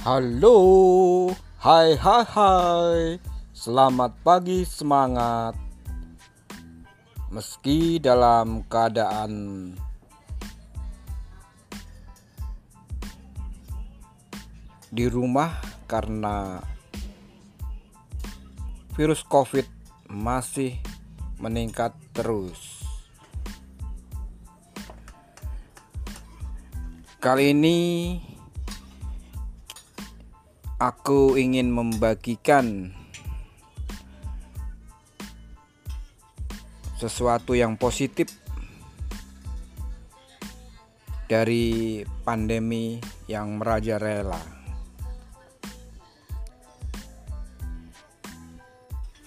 Halo, hai hai hai, selamat pagi semangat. Meski dalam keadaan di rumah karena virus COVID masih meningkat terus. Kali ini aku ingin membagikan sesuatu yang positif dari pandemi yang merajalela.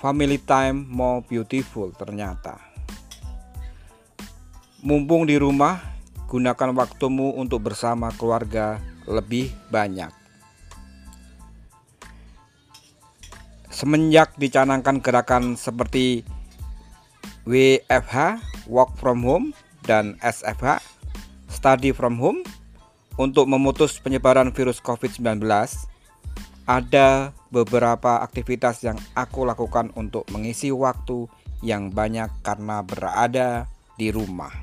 Family time more beautiful ternyata. Mumpung di rumah, gunakan waktumu untuk bersama keluarga lebih banyak. Semenjak dicanangkan gerakan seperti WFH (Work from Home) dan SFH (Study from Home) untuk memutus penyebaran virus COVID-19, ada beberapa aktivitas yang aku lakukan untuk mengisi waktu yang banyak karena berada di rumah.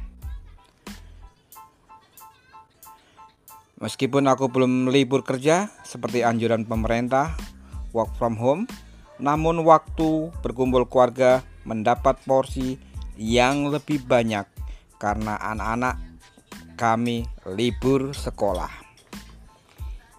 Meskipun aku belum libur kerja seperti anjuran pemerintah, work from home namun waktu berkumpul keluarga mendapat porsi yang lebih banyak karena anak-anak kami libur sekolah.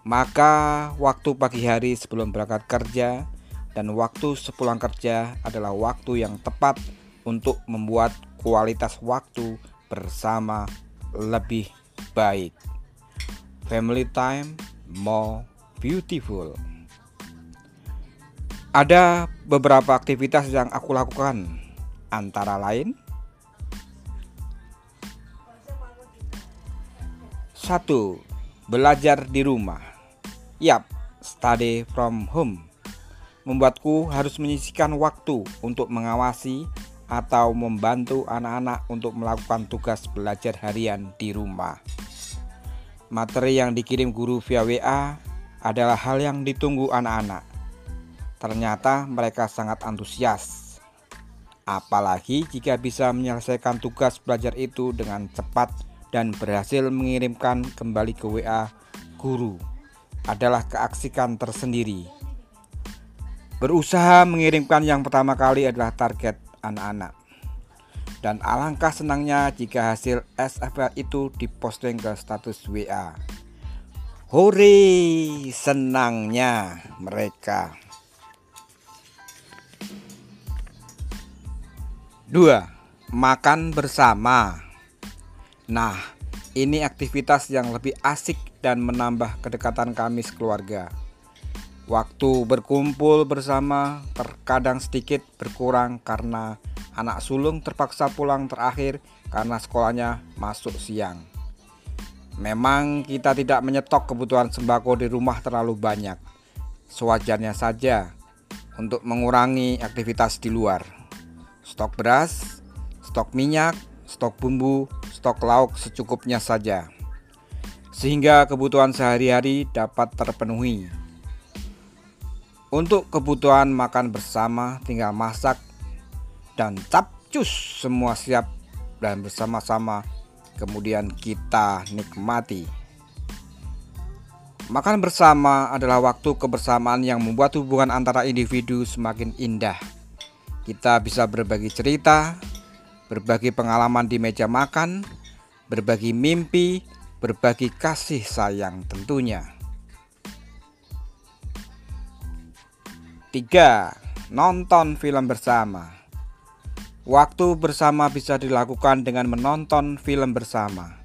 Maka waktu pagi hari sebelum berangkat kerja dan waktu sepulang kerja adalah waktu yang tepat untuk membuat kualitas waktu bersama lebih baik. Family time more beautiful. Ada beberapa aktivitas yang aku lakukan, antara lain satu belajar di rumah. Yap, study from home membuatku harus menyisihkan waktu untuk mengawasi atau membantu anak-anak untuk melakukan tugas belajar harian di rumah. Materi yang dikirim guru via WA adalah hal yang ditunggu anak-anak Ternyata mereka sangat antusias. Apalagi jika bisa menyelesaikan tugas belajar itu dengan cepat dan berhasil mengirimkan kembali ke WA guru adalah keaksikan tersendiri. Berusaha mengirimkan yang pertama kali adalah target anak-anak. Dan alangkah senangnya jika hasil SFL itu diposting ke status WA. Hore, senangnya mereka. 2. Makan bersama. Nah, ini aktivitas yang lebih asik dan menambah kedekatan kami sekeluarga. Waktu berkumpul bersama terkadang sedikit berkurang karena anak sulung terpaksa pulang terakhir karena sekolahnya masuk siang. Memang kita tidak menyetok kebutuhan sembako di rumah terlalu banyak. Sewajarnya saja untuk mengurangi aktivitas di luar stok beras, stok minyak, stok bumbu, stok lauk secukupnya saja, sehingga kebutuhan sehari-hari dapat terpenuhi. Untuk kebutuhan makan bersama, tinggal masak dan capcus semua siap dan bersama-sama, kemudian kita nikmati. Makan bersama adalah waktu kebersamaan yang membuat hubungan antara individu semakin indah kita bisa berbagi cerita, berbagi pengalaman di meja makan, berbagi mimpi, berbagi kasih sayang tentunya. 3. Nonton film bersama. Waktu bersama bisa dilakukan dengan menonton film bersama.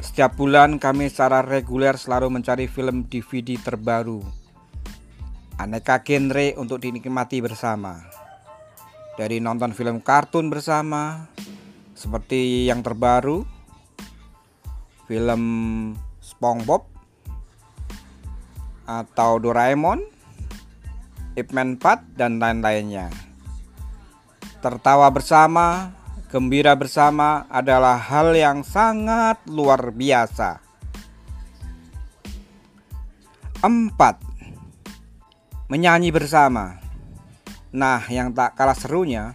Setiap bulan kami secara reguler selalu mencari film DVD terbaru. Aneka genre untuk dinikmati bersama dari nonton film kartun bersama seperti yang terbaru film SpongeBob atau Doraemon, Ip Man 4 dan lain-lainnya. Tertawa bersama, gembira bersama adalah hal yang sangat luar biasa. Empat Menyanyi bersama Nah yang tak kalah serunya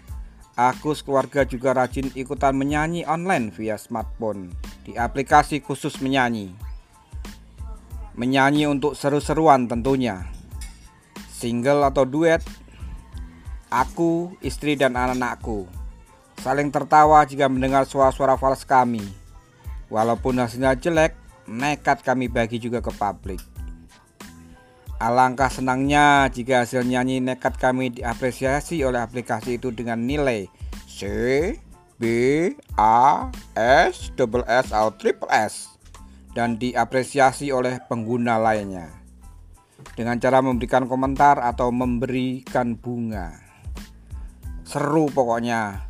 Aku sekeluarga juga rajin ikutan menyanyi online via smartphone. Di aplikasi khusus menyanyi. Menyanyi untuk seru-seruan tentunya. Single atau duet Aku, istri dan anak-anakku. Saling tertawa jika mendengar suara-suara fals kami. Walaupun hasilnya jelek Nekat kami bagi juga ke publik Alangkah senangnya jika hasil nyanyi nekat kami diapresiasi oleh aplikasi itu dengan nilai C, B, A, S, double S atau triple S dan diapresiasi oleh pengguna lainnya dengan cara memberikan komentar atau memberikan bunga. Seru pokoknya.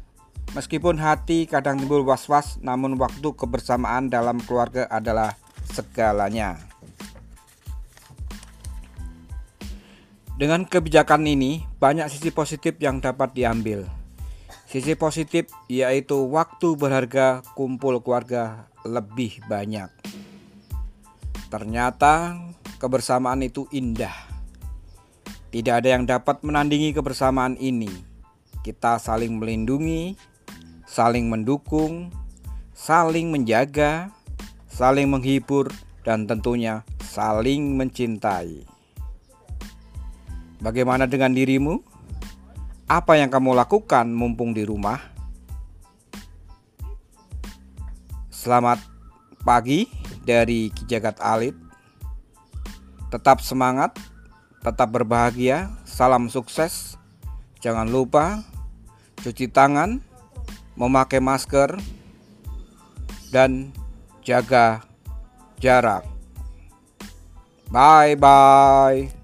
Meskipun hati kadang timbul was-was, namun waktu kebersamaan dalam keluarga adalah segalanya. Dengan kebijakan ini, banyak sisi positif yang dapat diambil. Sisi positif yaitu waktu berharga kumpul keluarga lebih banyak. Ternyata kebersamaan itu indah. Tidak ada yang dapat menandingi kebersamaan ini. Kita saling melindungi, saling mendukung, saling menjaga, saling menghibur, dan tentunya saling mencintai. Bagaimana dengan dirimu? Apa yang kamu lakukan mumpung di rumah? Selamat pagi dari Kijagat Alit. Tetap semangat, tetap berbahagia, salam sukses. Jangan lupa cuci tangan, memakai masker, dan jaga jarak. Bye bye.